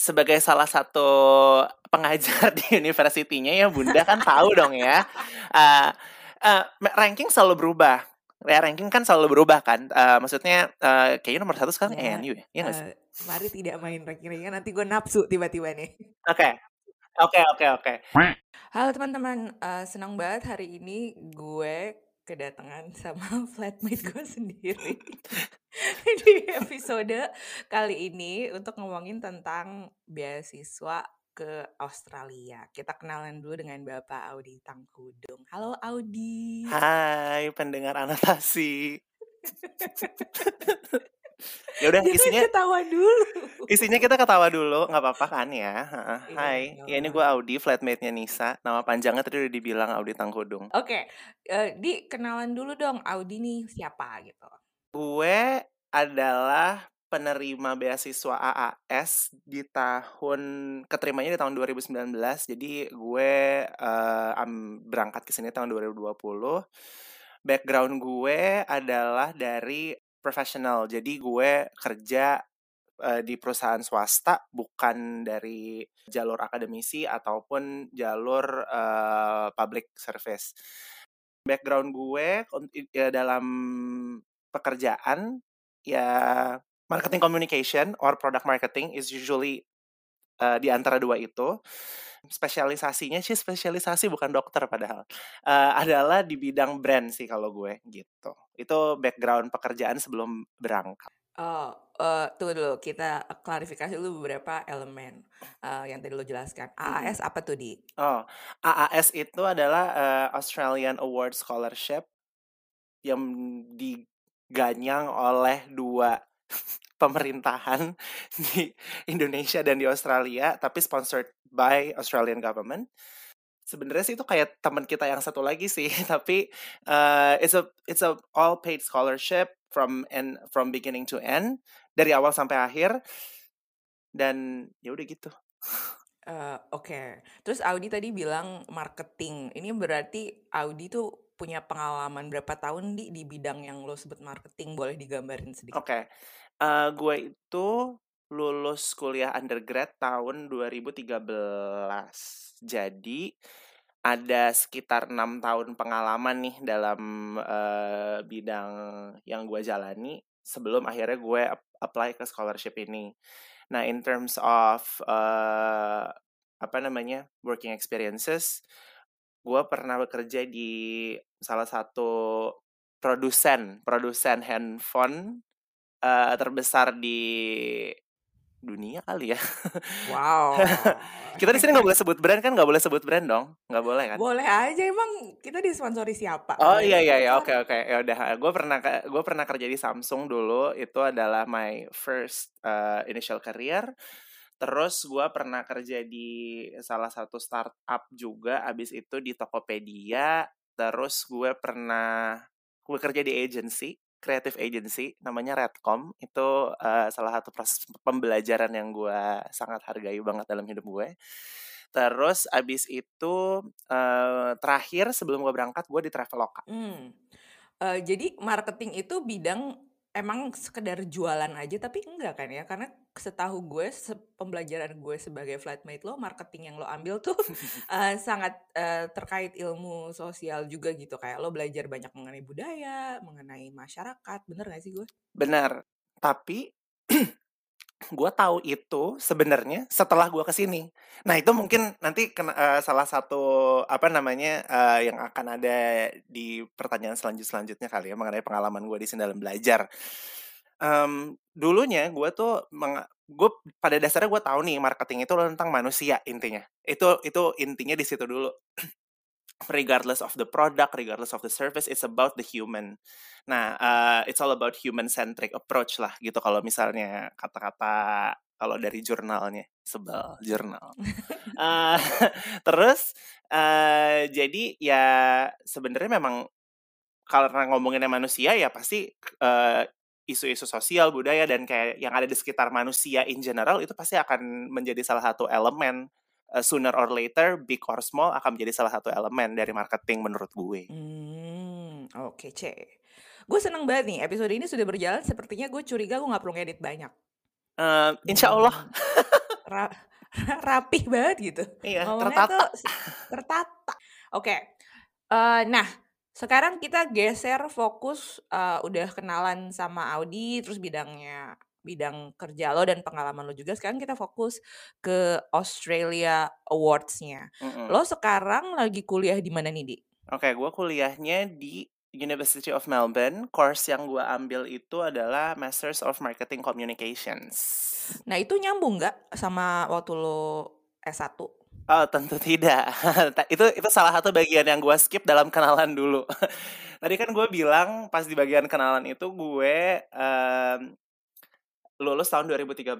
sebagai salah satu pengajar di universitinya ya Bunda kan tahu dong ya. Uh, uh, ranking selalu berubah. Ya, ranking kan selalu berubah kan. Uh, maksudnya uh, kayaknya nomor satu sekarang ya, ENU ya. Iya uh, Mari tidak main ranking-rankingan nanti gue nafsu tiba-tiba nih. Oke. Okay. Oke, okay, oke, okay, oke. Okay. Halo teman-teman, uh, senang banget hari ini gue kedatangan sama flatmate gue sendiri di episode kali ini untuk ngomongin tentang beasiswa ke Australia. Kita kenalan dulu dengan Bapak Audi Tangkudung. Halo Audi. Hai pendengar anotasi. Ya udah isinya ketawa dulu. Isinya kita ketawa dulu, nggak apa-apa kan ya. Iya, Hai, ya ini gue Audi, flatmate-nya Nisa. Nama panjangnya tadi udah dibilang Audi Tangkudung. Oke, okay. uh, eh, di kenalan dulu dong Audi nih siapa gitu. Gue adalah penerima beasiswa AAS di tahun keterimanya di tahun 2019. Jadi gue uh, berangkat ke sini tahun 2020. Background gue adalah dari profesional. Jadi gue kerja uh, di perusahaan swasta bukan dari jalur akademisi ataupun jalur uh, public service. Background gue ya, dalam pekerjaan ya marketing communication or product marketing is usually uh, di antara dua itu spesialisasinya sih spesialisasi bukan dokter padahal uh, adalah di bidang brand sih kalau gue gitu. Itu background pekerjaan sebelum berangkat. Oh uh, tuh dulu kita klarifikasi dulu beberapa elemen uh, yang tadi lo jelaskan. AAS apa tuh di? Oh AAS itu adalah uh, Australian Award Scholarship yang diganyang oleh dua pemerintahan di Indonesia dan di Australia, tapi sponsored by Australian government. Sebenarnya sih itu kayak teman kita yang satu lagi sih, tapi uh, it's a it's a all paid scholarship from and from beginning to end dari awal sampai akhir dan ya udah gitu. Uh, Oke, okay. terus Audi tadi bilang marketing. Ini berarti Audi tuh punya pengalaman berapa tahun di di bidang yang lo sebut marketing? Boleh digambarin sedikit? Oke, okay. Uh, gue itu lulus kuliah undergrad tahun 2013. Jadi ada sekitar enam tahun pengalaman nih dalam uh, bidang yang gue jalani sebelum akhirnya gue apply ke scholarship ini. Nah, in terms of uh, apa namanya working experiences, gue pernah bekerja di salah satu produsen produsen handphone uh, terbesar di dunia kali ya. Wow. kita di sini nggak boleh sebut brand kan? Nggak boleh sebut brand dong? Nggak boleh kan? Boleh aja emang kita disponsori siapa? Oh iya iya iya oke oke ya udah. Gue pernah gue pernah kerja di Samsung dulu. Itu adalah my first uh, initial career. Terus gue pernah kerja di salah satu startup juga. Abis itu di Tokopedia. Terus gue pernah gue kerja di agency creative agency namanya Redcom itu uh, salah satu proses pembelajaran yang gue sangat hargai banget dalam hidup gue. Terus abis itu uh, terakhir sebelum gue berangkat gue di Traveloka. Hmm. Uh, jadi marketing itu bidang emang sekedar jualan aja tapi enggak kan ya? Karena setahu gue se pembelajaran gue sebagai flatmate lo marketing yang lo ambil tuh uh, sangat uh, terkait ilmu sosial juga gitu. Kayak lo belajar banyak mengenai budaya mengenai masyarakat bener gak sih gue? Benar tapi gue tahu itu sebenarnya setelah gue ke sini. Nah itu mungkin nanti kena, uh, salah satu apa namanya uh, yang akan ada di pertanyaan selanjut selanjutnya kali ya mengenai pengalaman gue di sini dalam belajar. Um, dulunya gue tuh gue pada dasarnya gue tahu nih marketing itu tentang manusia intinya. Itu itu intinya di situ dulu. Regardless of the product, regardless of the service, it's about the human. Nah, uh, it's all about human centric approach lah gitu kalau misalnya kata-kata kalau dari jurnalnya sebel jurnal. uh, terus uh, jadi ya sebenarnya memang karena ngomonginnya manusia ya pasti uh, isu-isu sosial budaya dan kayak yang ada di sekitar manusia in general itu pasti akan menjadi salah satu elemen uh, sooner or later big or small akan menjadi salah satu elemen dari marketing menurut gue. Hmm, oke okay, C. Gue seneng banget nih episode ini sudah berjalan. Sepertinya gue curiga gue nggak perlu ngedit banyak. Uh, insya Allah. ra rapih banget gitu. Iya, Ngomongnya tertata. tuh tertata. Oke. Uh, nah, sekarang kita geser fokus uh, udah kenalan sama Audi terus bidangnya bidang kerja lo dan pengalaman lo juga sekarang kita fokus ke Australia Awards-nya. Mm -mm. Lo sekarang lagi kuliah di mana nih, Di? Oke, okay, gue kuliahnya di University of Melbourne. Course yang gue ambil itu adalah Masters of Marketing Communications. Nah, itu nyambung nggak sama waktu lo S1? Oh, tentu tidak. itu itu salah satu bagian yang gue skip dalam kenalan dulu. Tadi kan gue bilang pas di bagian kenalan itu gue um, lulus tahun 2013.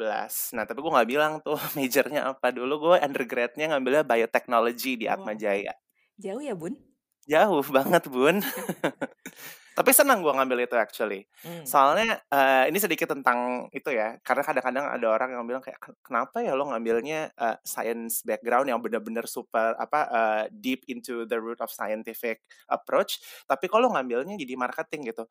Nah, tapi gue nggak bilang tuh majornya apa. Dulu gue undergradnya ngambilnya biotechnology di Atma Jaya. Jauh ya, Bun? Jauh banget, Bun. tapi senang gue ngambil itu actually. Hmm. Soalnya uh, ini sedikit tentang itu ya. Karena kadang-kadang ada orang yang bilang kayak kenapa ya lo ngambilnya uh, science background yang benar-benar super apa uh, deep into the root of scientific approach, tapi kalau ngambilnya jadi marketing gitu.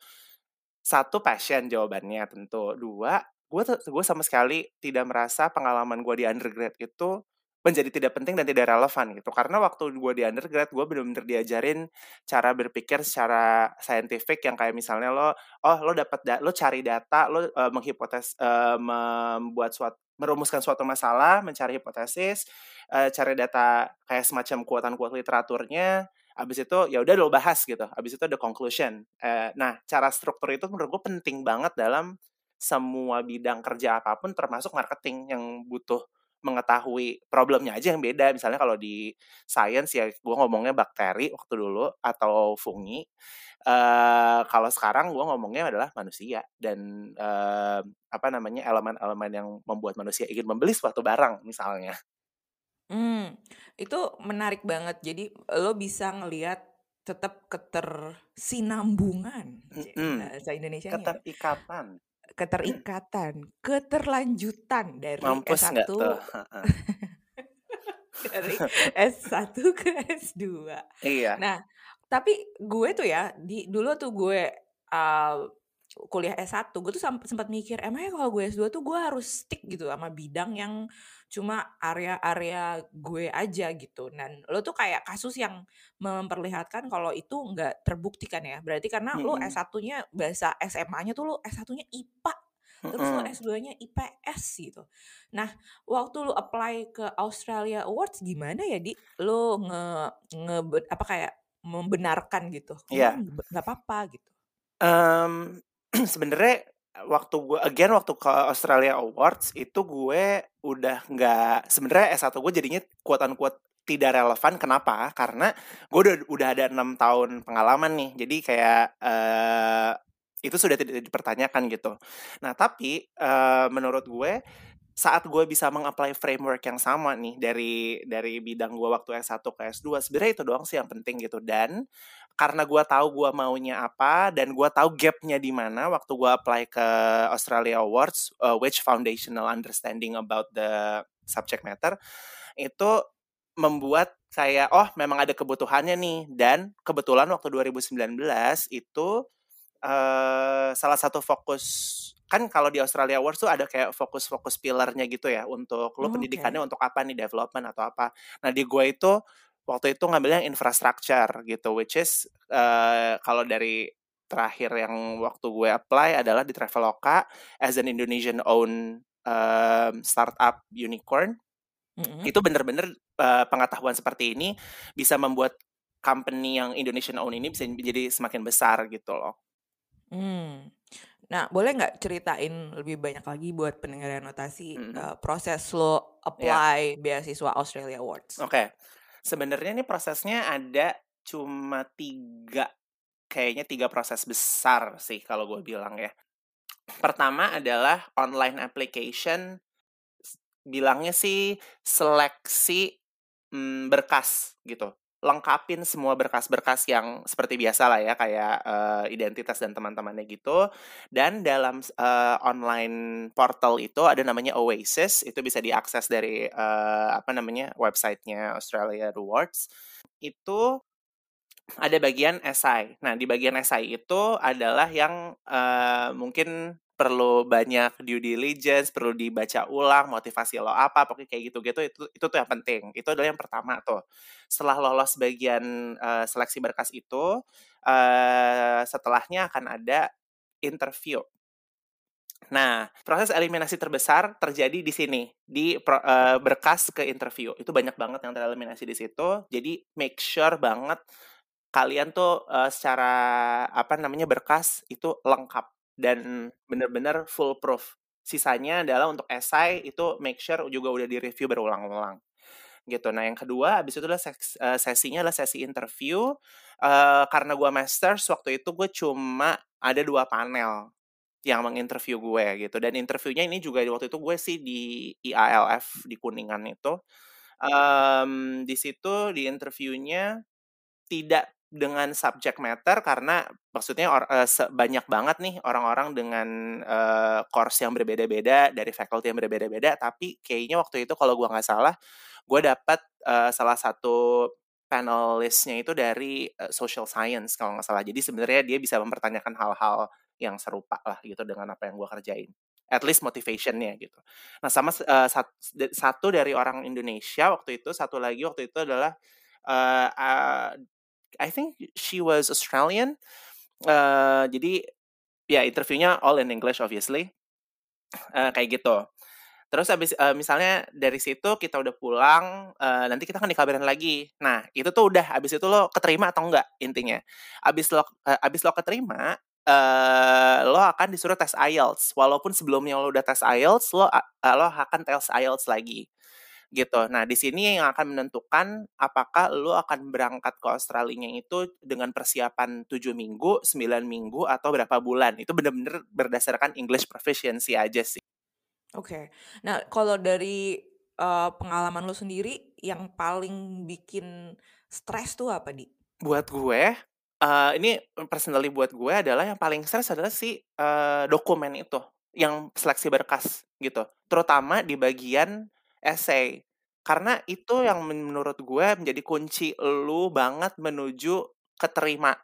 Satu passion jawabannya tentu. Dua gue gue sama sekali tidak merasa pengalaman gue di undergrad itu menjadi tidak penting dan tidak relevan gitu. Karena waktu gue di undergrad gue benar-benar diajarin cara berpikir secara saintifik yang kayak misalnya lo oh lo dapat da lo cari data lo uh, menghipotes uh, membuat suatu merumuskan suatu masalah mencari hipotesis uh, cari data kayak semacam kuatan-kuat literaturnya abis itu ya udah lo bahas gitu. Abis itu ada conclusion. Uh, nah cara struktur itu menurut gue penting banget dalam semua bidang kerja apa pun termasuk marketing yang butuh mengetahui problemnya aja yang beda. Misalnya kalau di science ya gue ngomongnya bakteri waktu dulu atau fungi uh, kalau sekarang gue ngomongnya adalah manusia dan uh, apa namanya elemen-elemen yang membuat manusia ingin membeli suatu barang misalnya. Hmm, itu menarik banget. Jadi lo bisa ngelihat tetap ketersinambungan, mm bahasa Indonesia keterikatan keterikatan, keterlanjutan dari Mampus S1 tuh? dari S1 ke S2. Iya. Nah, tapi gue tuh ya di dulu tuh gue uh, kuliah S1 gue tuh sempat mikir emangnya kalau gue S2 tuh gue harus stick gitu sama bidang yang cuma area-area gue aja gitu dan lo tuh kayak kasus yang memperlihatkan kalau itu nggak terbuktikan ya berarti karena mm -hmm. lo S1-nya bahasa SMA-nya tuh lo S1-nya IPA terus -hmm. lo S2-nya IPS gitu nah waktu lo apply ke Australia Awards gimana ya di lo nge, nge apa kayak membenarkan gitu yeah. nggak apa-apa gitu um, sebenarnya waktu gue again waktu ke Australia Awards itu gue udah nggak sebenarnya S1 gue jadinya kuatan kuat tidak relevan. Kenapa? Karena gue udah udah ada enam tahun pengalaman nih. Jadi kayak uh, itu sudah tidak dipertanyakan gitu. Nah tapi uh, menurut gue saat gue bisa mengapply framework yang sama nih dari dari bidang gue waktu S1 ke S2 sebenarnya itu doang sih yang penting gitu. Dan karena gue tahu gue maunya apa dan gue tahu gapnya di mana waktu gue apply ke Australia Awards uh, which foundational understanding about the subject matter itu membuat saya oh memang ada kebutuhannya nih. Dan kebetulan waktu 2019 itu uh, salah satu fokus kan kalau di Australia Awards tuh ada kayak fokus-fokus pilarnya gitu ya untuk lo oh, pendidikannya okay. untuk apa nih development atau apa. Nah di gue itu waktu itu ngambilnya infrastructure gitu, which is uh, kalau dari terakhir yang waktu gue apply adalah di Traveloka as an Indonesian owned um, startup unicorn. Mm-hmm. Itu bener-bener uh, pengetahuan seperti ini bisa membuat company yang Indonesian owned ini bisa jadi semakin besar gitu loh. Hmm. Nah, boleh nggak ceritain lebih banyak lagi buat pendengar notasi mm -hmm. uh, proses lo ya. apply yeah. beasiswa Australia Awards? Oke, okay. sebenarnya ini prosesnya ada cuma tiga, kayaknya tiga proses besar sih kalau gue bilang ya. Pertama adalah online application, bilangnya sih seleksi hmm, berkas gitu lengkapin semua berkas-berkas yang seperti biasa lah ya kayak uh, identitas dan teman-temannya gitu dan dalam uh, online portal itu ada namanya Oasis itu bisa diakses dari uh, apa namanya websitenya Australia Rewards itu ada bagian SI. Nah di bagian SI itu adalah yang uh, mungkin perlu banyak due diligence, perlu dibaca ulang, motivasi lo apa, pokoknya kayak gitu-gitu itu itu tuh yang penting. Itu adalah yang pertama tuh. Setelah lolos bagian uh, seleksi berkas itu, uh, setelahnya akan ada interview. Nah, proses eliminasi terbesar terjadi di sini di uh, berkas ke interview. Itu banyak banget yang tereliminasi di situ. Jadi make sure banget kalian tuh uh, secara apa namanya berkas itu lengkap dan benar-benar full proof. Sisanya adalah untuk esai itu make sure juga udah di-review berulang-ulang. Gitu. Nah, yang kedua habis itu adalah uh, sesinya adalah sesi interview. Uh, karena gue masters waktu itu gue cuma ada dua panel yang menginterview gue gitu dan interviewnya ini juga waktu itu gue sih di IALF di Kuningan itu um, di situ di interviewnya tidak dengan subject matter karena maksudnya or, uh, banyak banget nih orang-orang dengan uh, course yang berbeda-beda dari faculty yang berbeda-beda tapi kayaknya waktu itu kalau gue nggak salah gue dapat uh, salah satu panelistnya itu dari uh, social science kalau nggak salah jadi sebenarnya dia bisa mempertanyakan hal-hal yang serupa lah gitu dengan apa yang gue kerjain at least motivationnya gitu. Nah sama uh, sat, satu dari orang Indonesia waktu itu, satu lagi waktu itu adalah uh, uh, I think she was Australian. Uh, jadi ya interviewnya all in English obviously. Uh, kayak gitu. Terus abis uh, misalnya dari situ kita udah pulang, uh, nanti kita akan dikabarin lagi. Nah itu tuh udah abis itu lo keterima atau enggak intinya. Abis lo uh, abis lo keterima, uh, lo akan disuruh tes IELTS. Walaupun sebelumnya lo udah tes IELTS, lo uh, lo akan tes IELTS lagi gitu. Nah, di sini yang akan menentukan apakah lo akan berangkat ke Australia itu dengan persiapan 7 minggu, 9 minggu, atau berapa bulan. Itu benar-benar berdasarkan English proficiency aja sih. Oke. Okay. Nah, kalau dari uh, pengalaman lo sendiri, yang paling bikin stres tuh apa, Di? Buat gue, uh, ini personally buat gue adalah yang paling stres adalah si uh, dokumen itu, yang seleksi berkas gitu. Terutama di bagian essay. Karena itu yang menurut gue menjadi kunci lu banget menuju keterima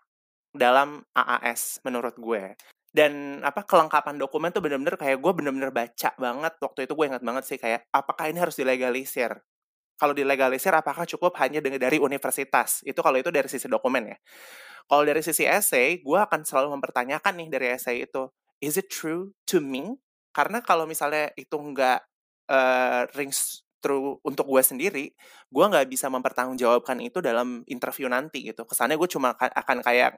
dalam AAS menurut gue. Dan apa kelengkapan dokumen tuh bener-bener kayak gue bener-bener baca banget waktu itu gue ingat banget sih kayak apakah ini harus dilegalisir? Kalau dilegalisir apakah cukup hanya dari universitas? Itu kalau itu dari sisi dokumen ya. Kalau dari sisi essay, gue akan selalu mempertanyakan nih dari essay itu, is it true to me? Karena kalau misalnya itu nggak uh, rings true untuk gue sendiri, gue nggak bisa mempertanggungjawabkan itu dalam interview nanti gitu. Kesannya gue cuma akan kayak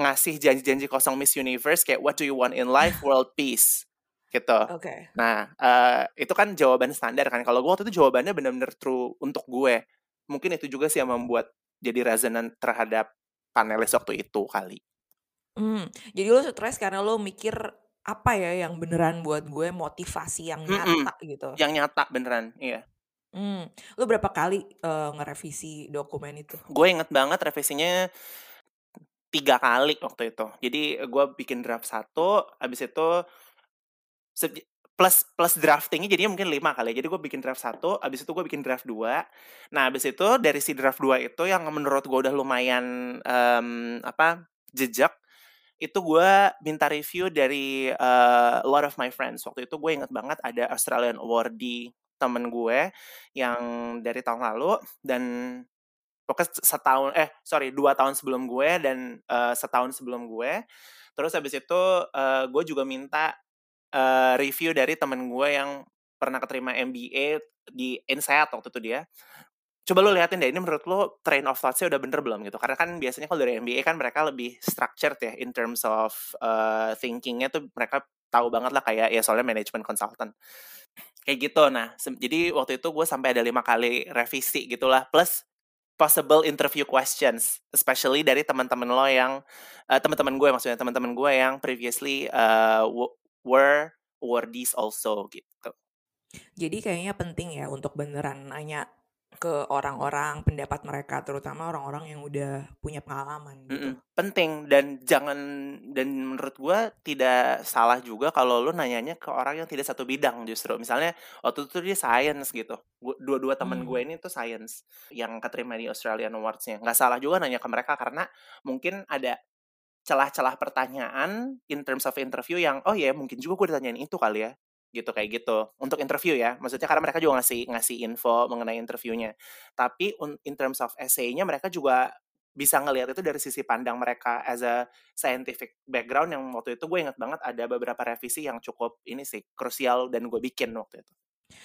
ngasih janji-janji kosong Miss Universe kayak what do you want in life, world peace gitu. Oke. Okay. Nah uh, itu kan jawaban standar kan. Kalau gue waktu itu jawabannya benar-benar true untuk gue. Mungkin itu juga sih yang membuat jadi resonan terhadap panelis waktu itu kali. Hmm, jadi lo stres karena lo mikir apa ya yang beneran buat gue motivasi yang nyata mm -mm. gitu. Yang nyata beneran, iya. Hmm, lu berapa kali uh, ngerevisi dokumen itu? Gue inget banget revisinya tiga kali waktu itu. Jadi gue bikin draft satu, abis itu plus plus draftingnya jadinya mungkin lima kali. Jadi gue bikin draft satu, abis itu gue bikin draft dua. Nah abis itu dari si draft dua itu yang menurut gue udah lumayan um, apa jejak itu gue minta review dari uh, a lot of my friends. Waktu itu gue inget banget ada Australian awardee temen gue yang dari tahun lalu dan pokoknya setahun eh sorry dua tahun sebelum gue dan uh, setahun sebelum gue. Terus habis itu uh, gue juga minta uh, review dari temen gue yang pernah keterima MBA di Insight waktu itu dia coba lo liatin deh ini menurut lo train of thought-nya udah bener belum gitu? Karena kan biasanya kalau dari MBA kan mereka lebih structured ya in terms of uh, thinkingnya tuh mereka tahu banget lah kayak ya soalnya management consultant. Kayak gitu. Nah jadi waktu itu gue sampai ada lima kali revisi gitulah plus possible interview questions especially dari teman-teman lo yang uh, teman-teman gue maksudnya teman-teman gue yang previously uh, were awardees also gitu. Jadi kayaknya penting ya untuk beneran nanya ke orang-orang pendapat mereka terutama orang-orang yang udah punya pengalaman gitu. Mm-mm, penting dan jangan dan menurut gue tidak salah juga kalau lu nanyanya ke orang yang tidak satu bidang justru. Misalnya waktu itu dia science gitu. Dua-dua temen hmm. gue ini tuh science yang keterima di Australian Awards-nya. Nggak salah juga nanya ke mereka karena mungkin ada celah-celah pertanyaan in terms of interview yang oh ya yeah, mungkin juga gue ditanyain itu kali ya gitu kayak gitu untuk interview ya maksudnya karena mereka juga ngasih ngasih info mengenai interviewnya tapi in terms of essay-nya mereka juga bisa ngelihat itu dari sisi pandang mereka as a scientific background yang waktu itu gue ingat banget ada beberapa revisi yang cukup ini sih krusial dan gue bikin waktu itu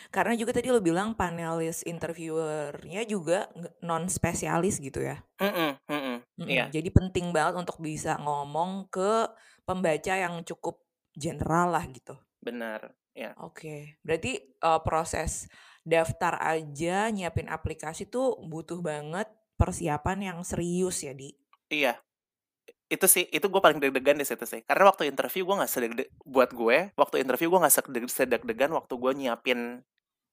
karena juga tadi lo bilang panelis interviewernya juga non spesialis gitu ya. Mm -mm, mm -mm, mm -mm. Yeah. Jadi penting banget untuk bisa ngomong ke pembaca yang cukup general lah gitu. Benar. Ya. Oke, okay. berarti uh, proses daftar aja nyiapin aplikasi tuh butuh banget persiapan yang serius ya di. Iya, itu sih itu gue paling deg-degan di situ sih karena waktu interview gue nggak sedeg buat gue waktu interview gue nggak sedeg-degan waktu gue nyiapin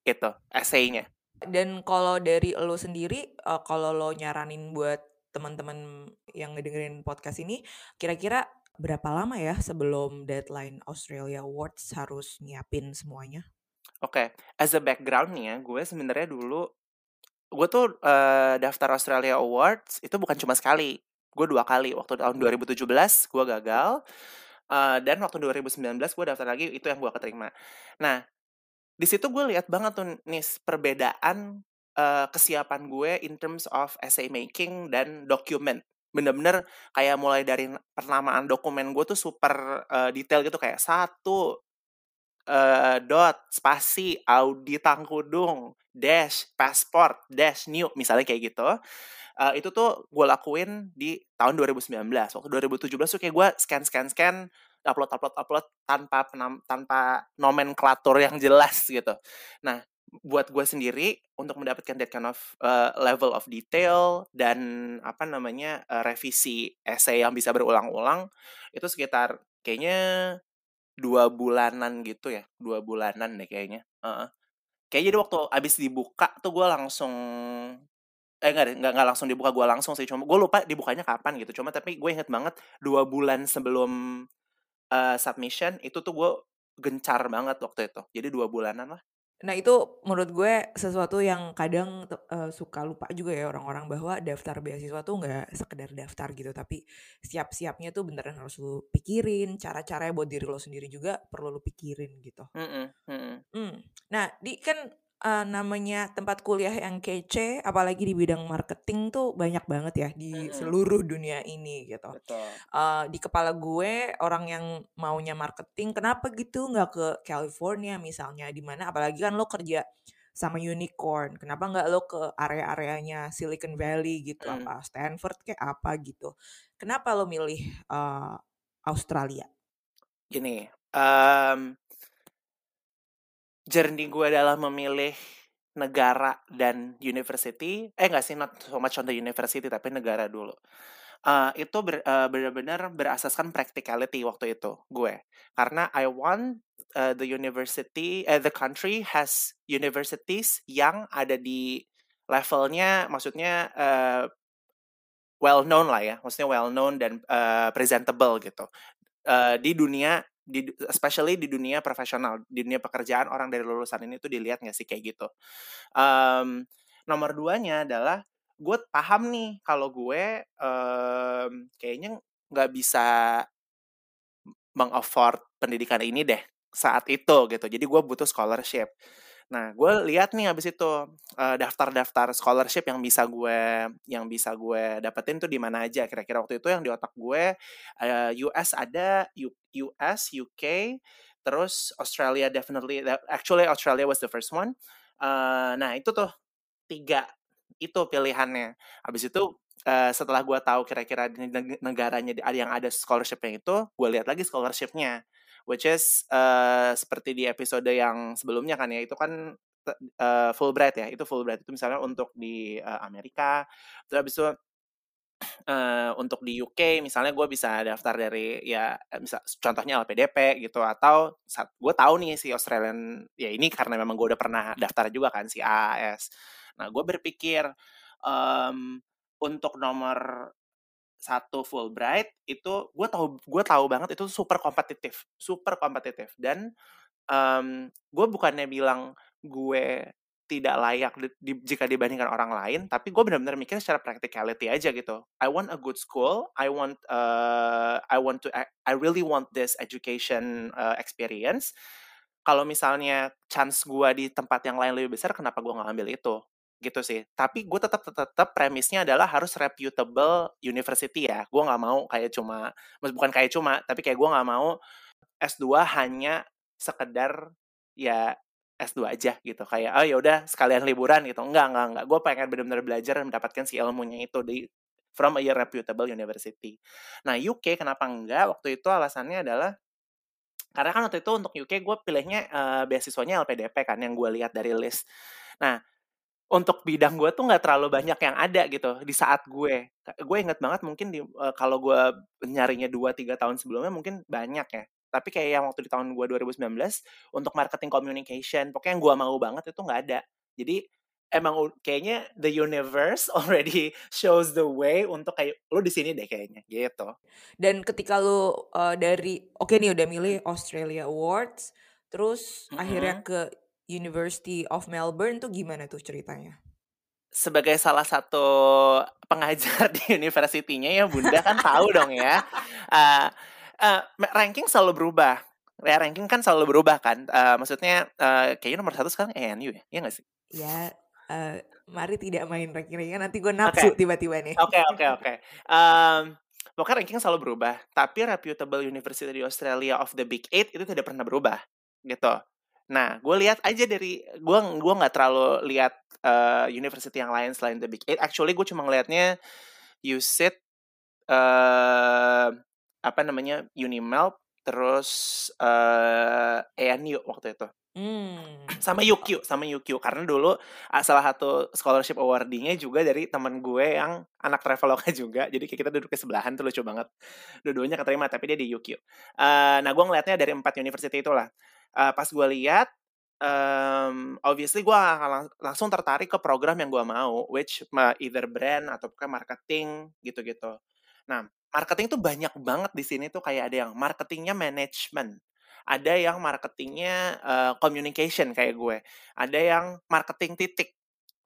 itu essay-nya dan kalau dari lo sendiri uh, kalau lo nyaranin buat teman-teman yang ngedengerin podcast ini kira-kira berapa lama ya sebelum deadline Australia Awards harus nyiapin semuanya? Oke, okay. as a background nih ya, gue sebenarnya dulu gue tuh uh, daftar Australia Awards itu bukan cuma sekali, gue dua kali. Waktu tahun 2017 gue gagal, uh, dan waktu 2019 gue daftar lagi itu yang gue keterima. Nah, di situ gue lihat banget tuh nih perbedaan uh, kesiapan gue in terms of essay making dan document bener-bener kayak mulai dari penamaan dokumen gue tuh super uh, detail gitu kayak satu uh, dot spasi Audi Tangkudung dash passport dash new misalnya kayak gitu. Uh, itu tuh gue lakuin di tahun 2019 waktu 2017 tuh kayak gue scan scan scan upload upload upload tanpa penam, tanpa nomenklatur yang jelas gitu. Nah buat gue sendiri untuk mendapatkan that kind of uh, level of detail dan apa namanya uh, revisi essay yang bisa berulang-ulang itu sekitar kayaknya dua bulanan gitu ya dua bulanan deh kayaknya uh -uh. kayak jadi waktu abis dibuka tuh gue langsung eh enggak enggak enggak langsung dibuka gue langsung sih cuma gue lupa dibukanya kapan gitu cuma tapi gue inget banget dua bulan sebelum uh, submission itu tuh gue gencar banget waktu itu jadi dua bulanan lah Nah itu menurut gue sesuatu yang kadang uh, suka lupa juga ya orang-orang bahwa daftar beasiswa tuh nggak sekedar daftar gitu, tapi siap-siapnya tuh beneran harus lu pikirin, cara-caranya buat diri lo sendiri juga perlu lu pikirin gitu. Mm -mm, mm -mm. Mm. Nah di kan uh, namanya tempat kuliah yang kece, apalagi di bidang marketing tuh banyak banget ya di seluruh dunia ini gitu. Uh, di kepala gue orang yang maunya marketing, kenapa gitu nggak ke California misalnya, di mana apalagi kan lo kerja sama unicorn, kenapa nggak lo ke area-areanya Silicon Valley gitu, mm. apa Stanford kayak apa gitu. Kenapa lo milih uh, Australia? Gini, um, journey gue dalam memilih negara dan university. Eh nggak sih not so much on the university tapi negara dulu. Uh, itu ber, uh, benar-benar berasaskan practicality waktu itu gue. Karena I want uh, the university uh, the country has universities yang ada di levelnya maksudnya uh, well known lah ya. Maksudnya well known dan uh, presentable gitu. Uh, di dunia di especially di dunia profesional di dunia pekerjaan orang dari lulusan ini tuh dilihat nggak sih kayak gitu. Um, nomor duanya adalah gue paham nih kalau gue um, kayaknya nggak bisa mengafford pendidikan ini deh saat itu gitu. Jadi gue butuh scholarship Nah, gue lihat nih abis itu uh, daftar-daftar scholarship yang bisa gue yang bisa gue dapetin tuh di mana aja. Kira-kira waktu itu yang di otak gue uh, US ada, US, UK, terus Australia definitely. Actually Australia was the first one. Uh, nah itu tuh tiga itu pilihannya. Abis itu uh, setelah gue tahu kira-kira negaranya yang ada scholarshipnya itu, gue lihat lagi scholarshipnya which is uh, seperti di episode yang sebelumnya kan ya itu kan uh, Fulbright ya itu Fulbright itu misalnya untuk di uh, Amerika terus habis itu uh, untuk di UK misalnya gue bisa daftar dari ya misal contohnya LPDP gitu atau gue tahu nih si Australian ya ini karena memang gue udah pernah daftar juga kan si AAS nah gue berpikir um, untuk nomor satu Fulbright itu gue tahu gue tahu banget itu super kompetitif super kompetitif dan um, gue bukannya bilang gue tidak layak di, di, jika dibandingkan orang lain, tapi gue benar-benar mikir secara practicality aja gitu. I want a good school, I want uh, I want to I, I really want this education uh, experience. Kalau misalnya chance gue di tempat yang lain lebih besar, kenapa gue nggak ambil itu? Gitu sih. Tapi gue tetap tetap premisnya adalah harus reputable university ya. Gue nggak mau kayak cuma, bukan kayak cuma, tapi kayak gue nggak mau S2 hanya sekedar ya S2 aja gitu. Kayak oh ya udah sekalian liburan gitu. Enggak enggak enggak gue pengen benar-benar belajar dan mendapatkan si ilmunya itu di from a reputable university. Nah UK kenapa enggak waktu itu alasannya adalah karena kan waktu itu untuk UK gue pilihnya uh, beasiswanya LPDP kan yang gue lihat dari list. Nah untuk bidang gue tuh nggak terlalu banyak yang ada gitu di saat gue gue inget banget mungkin di uh, kalau gue nyarinya dua tiga tahun sebelumnya mungkin banyak ya tapi kayak yang waktu di tahun gue 2019 untuk marketing communication pokoknya yang gue mau banget itu nggak ada jadi emang kayaknya the universe already shows the way untuk kayak lu di sini deh kayaknya gitu. Dan ketika lu uh, dari oke okay nih udah milih Australia Awards, terus mm -hmm. akhirnya ke University of Melbourne tuh gimana tuh ceritanya? Sebagai salah satu pengajar di universitinya ya Bunda kan tahu dong ya. Uh, uh, ranking selalu berubah. Ya ranking kan selalu berubah kan. Uh, maksudnya uh, kayaknya nomor satu sekarang ENU ya, iya gak sih? Ya, uh, mari tidak main ranking-ranking nanti gue nafsu tiba-tiba okay. nih. Oke okay, oke okay, oke. Okay. Um, Pokoknya ranking selalu berubah, tapi reputable university di Australia of the Big Eight itu tidak pernah berubah, gitu. Nah, gue lihat aja dari gue gue nggak terlalu lihat uh, university yang lain selain the Big Eight. Actually, gue cuma ngelihatnya USIT, uh, apa namanya Unimelp, terus uh, ENU waktu itu. Hmm. Sama UQ, sama UQ karena dulu salah satu scholarship awardee-nya juga dari teman gue yang anak traveloka juga. Jadi kayak kita duduk ke sebelahan tuh lucu banget. Dua-duanya keterima tapi dia di UQ. Uh, nah, gue ngeliatnya dari empat university itulah uh, pas gue lihat um, obviously gue lang langsung tertarik ke program yang gue mau, which either brand atau kayak marketing gitu-gitu. Nah, marketing tuh banyak banget di sini tuh kayak ada yang marketingnya management, ada yang marketingnya uh, communication kayak gue, ada yang marketing titik,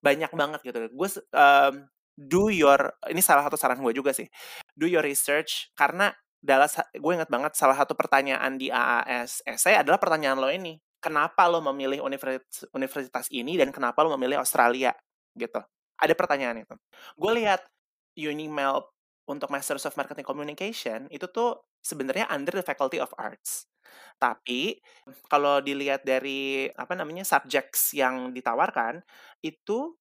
banyak banget gitu. Gue um, do your ini salah satu saran gue juga sih, do your research karena adalah gue ingat banget salah satu pertanyaan di AAS essay adalah pertanyaan lo ini kenapa lo memilih universitas, universitas ini dan kenapa lo memilih Australia? Gitu. Ada pertanyaan itu. Gue lihat Unimel untuk Masters of Marketing Communication itu tuh sebenarnya under the Faculty of Arts. Tapi kalau dilihat dari apa namanya subjects yang ditawarkan itu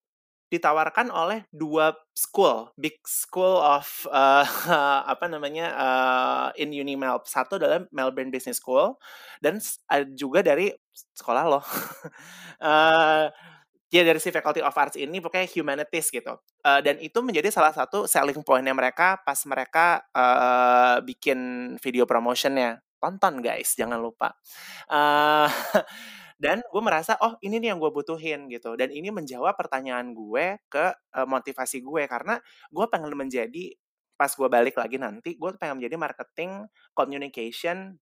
ditawarkan oleh dua school, big school of uh, apa namanya uh, in Unimelb. Satu adalah Melbourne Business School dan juga dari sekolah lo. uh, ya dari si Faculty of Arts ini pokoknya humanities gitu. Uh, dan itu menjadi salah satu selling pointnya mereka pas mereka uh, bikin video promotionnya. Tonton guys, jangan lupa. Uh, dan gue merasa oh ini nih yang gue butuhin gitu. Dan ini menjawab pertanyaan gue ke uh, motivasi gue. Karena gue pengen menjadi pas gue balik lagi nanti gue pengen menjadi marketing communication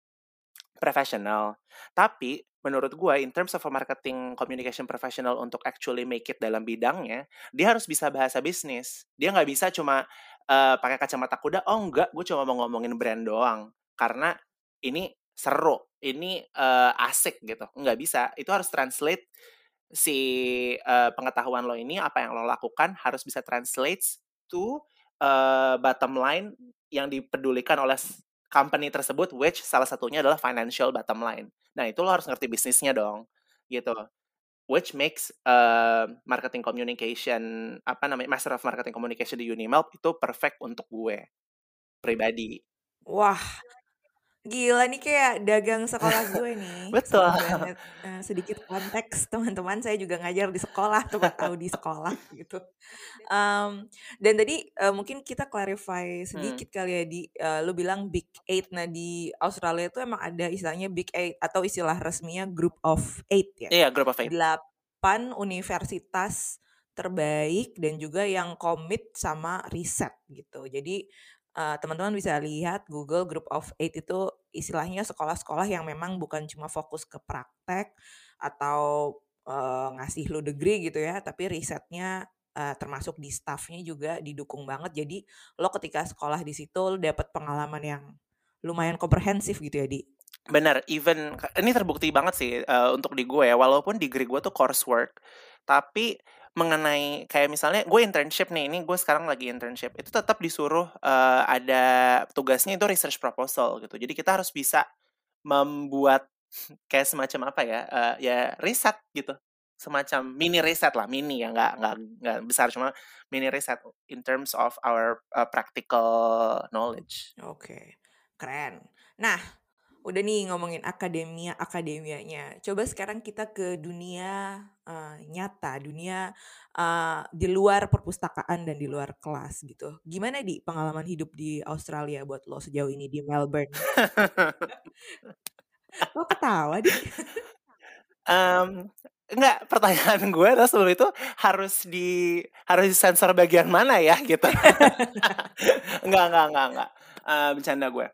professional. Tapi menurut gue in terms of a marketing communication professional untuk actually make it dalam bidangnya dia harus bisa bahasa bisnis. Dia nggak bisa cuma uh, pakai kacamata kuda. Oh enggak. Gue cuma mau ngomongin brand doang. Karena ini seru, ini uh, asik gitu. Nggak bisa. Itu harus translate si uh, pengetahuan lo ini apa yang lo lakukan harus bisa translate to uh, bottom line yang dipedulikan oleh company tersebut which salah satunya adalah financial bottom line. Nah, itu lo harus ngerti bisnisnya dong. Gitu. Which makes uh, marketing communication apa namanya Master of Marketing Communication di Unimelp itu perfect untuk gue pribadi. Wah, Gila nih kayak dagang sekolah gue nih. Betul. Banget. Uh, sedikit konteks teman-teman saya juga ngajar di sekolah tuh tahu di sekolah gitu. Um, dan tadi uh, mungkin kita clarify sedikit hmm. kali ya di uh, lu bilang Big Eight. Nah di Australia itu emang ada istilahnya Big Eight atau istilah resminya Group of Eight ya. Iya yeah, Group of Eight. Delapan universitas terbaik dan juga yang komit sama riset gitu. Jadi uh, teman-teman bisa lihat Google Group of Eight itu istilahnya sekolah-sekolah yang memang bukan cuma fokus ke praktek atau uh, ngasih lu degree gitu ya, tapi risetnya uh, termasuk di staffnya juga didukung banget. Jadi lo ketika sekolah di situ lo dapet pengalaman yang lumayan komprehensif gitu ya di. Bener, even ini terbukti banget sih uh, untuk di gue ya, walaupun degree gue tuh coursework, tapi mengenai kayak misalnya gue internship nih ini gue sekarang lagi internship itu tetap disuruh uh, ada tugasnya itu research proposal gitu. Jadi kita harus bisa membuat kayak semacam apa ya uh, ya riset gitu. Semacam mini riset lah mini ya nggak nggak nggak besar cuma mini riset in terms of our uh, practical knowledge. Oke okay. keren. Nah udah nih ngomongin akademia akademianya. Coba sekarang kita ke dunia uh, nyata dunia uh, di luar perpustakaan dan di luar kelas gitu. Gimana di pengalaman hidup di Australia buat lo sejauh ini di Melbourne? Lo ketawa di? Um, Enggak, pertanyaan gue adalah sebelum itu harus di harus disensor bagian mana ya gitu. enggak, enggak, enggak, enggak. Uh, bercanda gue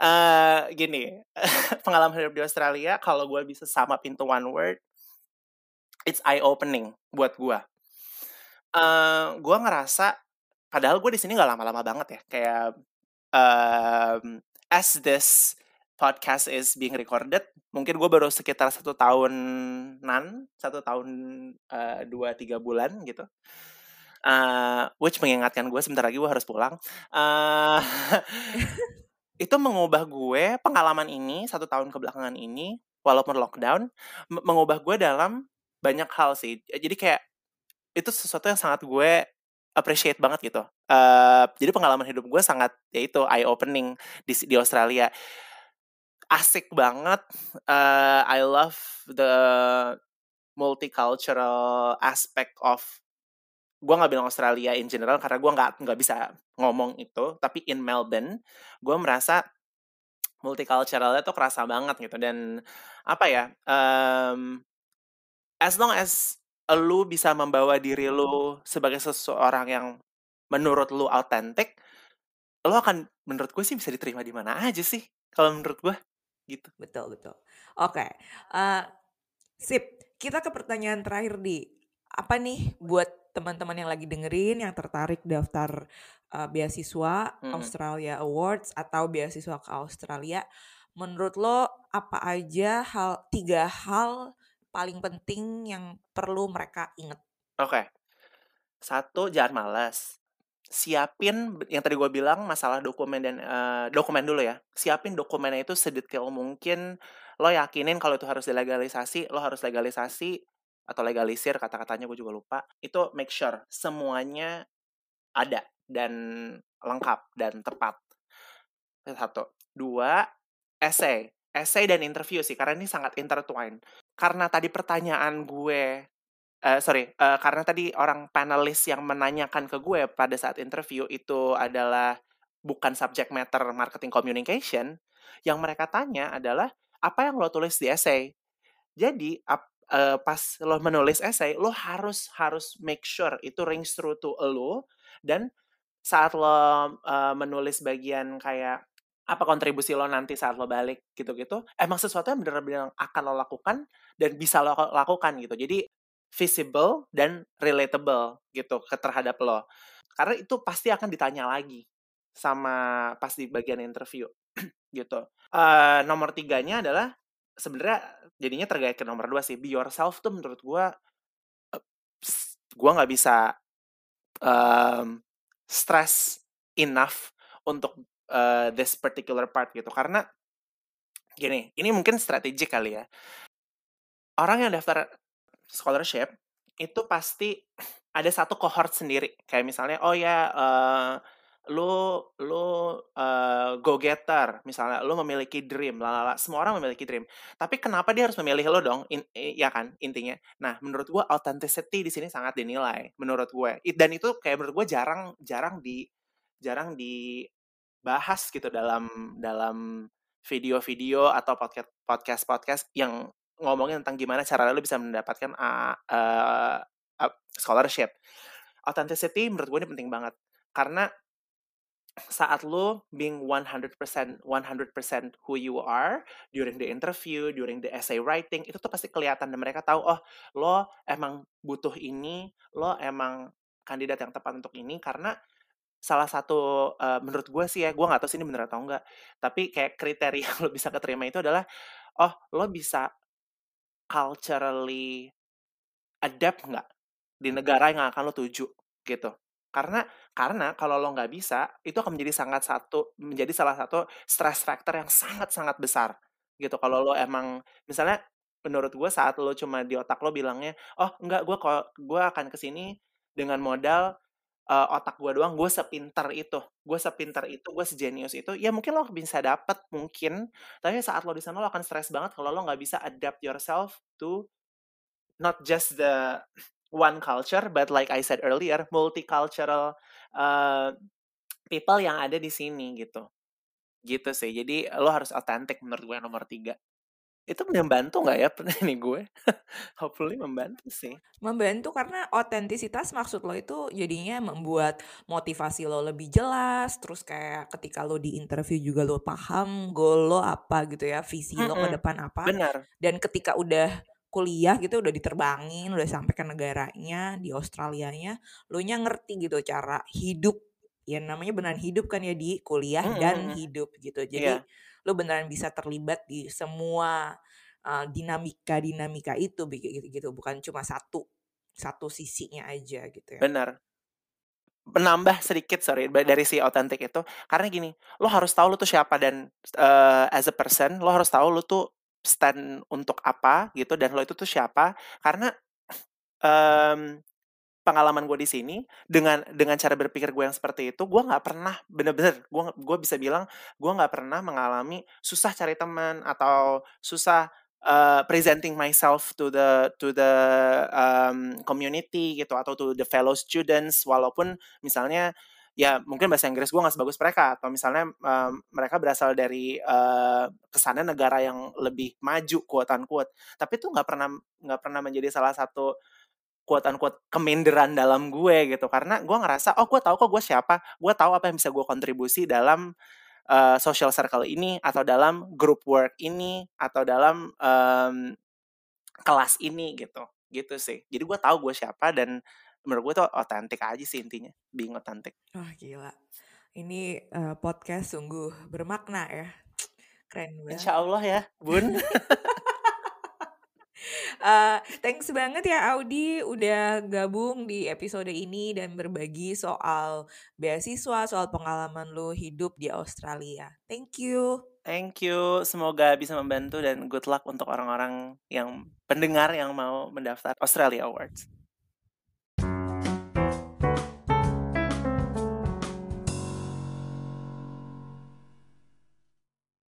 uh, gini pengalaman hidup di Australia kalau gue bisa sama pintu one word it's eye opening buat gue uh, gue ngerasa padahal gue di sini nggak lama-lama banget ya kayak um, as this podcast is being recorded mungkin gue baru sekitar satu tahunan satu tahun uh, dua tiga bulan gitu. Uh, which mengingatkan gue sebentar lagi gue harus pulang. Uh, itu mengubah gue pengalaman ini satu tahun kebelakangan ini walaupun lockdown mengubah gue dalam banyak hal sih. Jadi kayak itu sesuatu yang sangat gue appreciate banget gitu. Uh, jadi pengalaman hidup gue sangat ya itu eye opening di di Australia. Asik banget uh, I love the multicultural aspect of gue nggak bilang Australia in general karena gue nggak nggak bisa ngomong itu tapi in Melbourne gue merasa multiculturalnya tuh kerasa banget gitu. Dan apa ya um, as long as lu bisa membawa diri lu sebagai seseorang yang menurut lu autentik lu akan menurut gue sih bisa diterima di mana aja sih kalau menurut gue gitu. Betul betul. Oke okay. uh, eh, sip. Kita ke pertanyaan terakhir di apa nih buat teman-teman yang lagi dengerin yang tertarik daftar uh, beasiswa hmm. Australia Awards atau beasiswa ke Australia, menurut lo apa aja hal tiga hal paling penting yang perlu mereka inget? Oke, okay. satu jangan malas. Siapin yang tadi gue bilang masalah dokumen dan uh, dokumen dulu ya. Siapin dokumennya itu sedetail mungkin. Lo yakinin kalau itu harus dilegalisasi, lo harus legalisasi atau legalisir kata-katanya gue juga lupa itu make sure semuanya ada dan lengkap dan tepat. Satu. Dua essay. Essay dan interview sih karena ini sangat intertwined. Karena tadi pertanyaan gue uh, sorry uh, karena tadi orang panelis yang menanyakan ke gue pada saat interview itu adalah bukan subject matter marketing communication yang mereka tanya adalah apa yang lo tulis di essay? Jadi uh, pas lo menulis essay lo harus harus make sure itu rings through to lo dan saat lo uh, menulis bagian kayak apa kontribusi lo nanti saat lo balik? gitu-gitu emang sesuatu yang benar-benar akan lo lakukan dan bisa lo lakukan gitu. Jadi visible dan relatable gitu ke terhadap lo. Karena itu pasti akan ditanya lagi sama pas di bagian interview gitu. Uh, nomor tiganya adalah sebenarnya jadinya tergait ke nomor dua sih be yourself tuh menurut gue uh, gue nggak bisa um, stress enough untuk uh, this particular part gitu. Karena gini ini mungkin strategik kali ya. Orang yang daftar scholarship itu pasti ada satu cohort sendiri. Kayak misalnya oh ya uh, lu lu uh, go getter misalnya lu memiliki dream lalala semua orang memiliki dream. Tapi kenapa dia harus memilih lo dong? In, ya kan intinya. Nah menurut gue authenticity di sini sangat dinilai menurut gue. Dan itu kayak menurut gue jarang jarang di jarang dibahas gitu dalam dalam video-video atau podcast podcast podcast yang ngomongin tentang gimana cara lu bisa mendapatkan uh, uh, uh, scholarship. Authenticity menurut gue ini penting banget. Karena saat lo being 100% 100% who you are during the interview, during the essay writing itu tuh pasti kelihatan dan mereka tahu oh lo emang butuh ini, lo emang kandidat yang tepat untuk ini. Karena salah satu uh, menurut gue sih ya gue nggak tahu sih ini bener atau enggak tapi kayak kriteria lo bisa keterima itu adalah oh lo bisa culturally adapt nggak di negara yang akan lo tuju gitu karena karena kalau lo nggak bisa itu akan menjadi sangat satu menjadi salah satu stress factor yang sangat sangat besar gitu. Kalau lo emang misalnya menurut gue saat lo cuma di otak lo bilangnya oh enggak gue gue akan ke sini dengan modal uh, otak gue doang gue sepinter itu gue sepinter itu gue sejenius itu ya mungkin lo bisa dapet mungkin. Tapi saat lo di sana lo akan stres banget kalau lo nggak bisa adapt yourself to not just the one culture, but like I said earlier, multicultural uh, people yang ada di sini gitu. Gitu sih. Jadi lo harus authentic menurut gue nomor tiga. Itu membantu nggak ya ini gue? Hopefully membantu sih. Membantu karena otentisitas maksud lo itu jadinya membuat motivasi lo lebih jelas. Terus kayak ketika lo di interview juga lo paham goal lo apa gitu ya, visi mm -mm. lo ke depan apa. Benar. Dan ketika udah kuliah gitu udah diterbangin, udah sampai ke negaranya di Australianya, lu nya ngerti gitu cara hidup ya namanya beneran hidup kan ya di kuliah mm -hmm. dan hidup gitu. Jadi yeah. lu beneran bisa terlibat di semua uh, dinamika-dinamika itu gitu gitu bukan cuma satu satu sisinya aja gitu ya. Benar. Menambah sedikit sorry dari si otentik itu karena gini, lo harus tahu lo tuh siapa dan uh, as a person lo harus tahu lo tuh stand untuk apa gitu dan lo itu tuh siapa. Karena um, pengalaman gue di sini dengan dengan cara berpikir gue yang seperti itu gue nggak pernah bener-bener gue gue bisa bilang gue nggak pernah mengalami susah cari teman atau susah uh, presenting myself to the to the um, community gitu atau to the fellow students walaupun misalnya ya mungkin bahasa Inggris gue nggak sebagus mereka. Atau misalnya um, mereka berasal dari uh, kesannya negara yang lebih maju kuatan kuat tapi itu nggak pernah nggak pernah menjadi salah satu kuatan kuat keminderan dalam gue gitu. Karena gue ngerasa oh gue tahu kok gue siapa. Gue tahu apa yang bisa gue kontribusi dalam uh, social circle ini atau dalam group work ini atau dalam um, kelas ini gitu. Gitu sih. Jadi gue tahu gue siapa dan menurut gue tuh otentik aja sih intinya being otentik wah gila ini uh, podcast sungguh bermakna ya keren banget Insya Allah ya bun uh, thanks banget ya Audi udah gabung di episode ini dan berbagi soal beasiswa, soal pengalaman lo hidup di Australia. Thank you. Thank you. Semoga bisa membantu dan good luck untuk orang-orang yang pendengar yang mau mendaftar Australia Awards.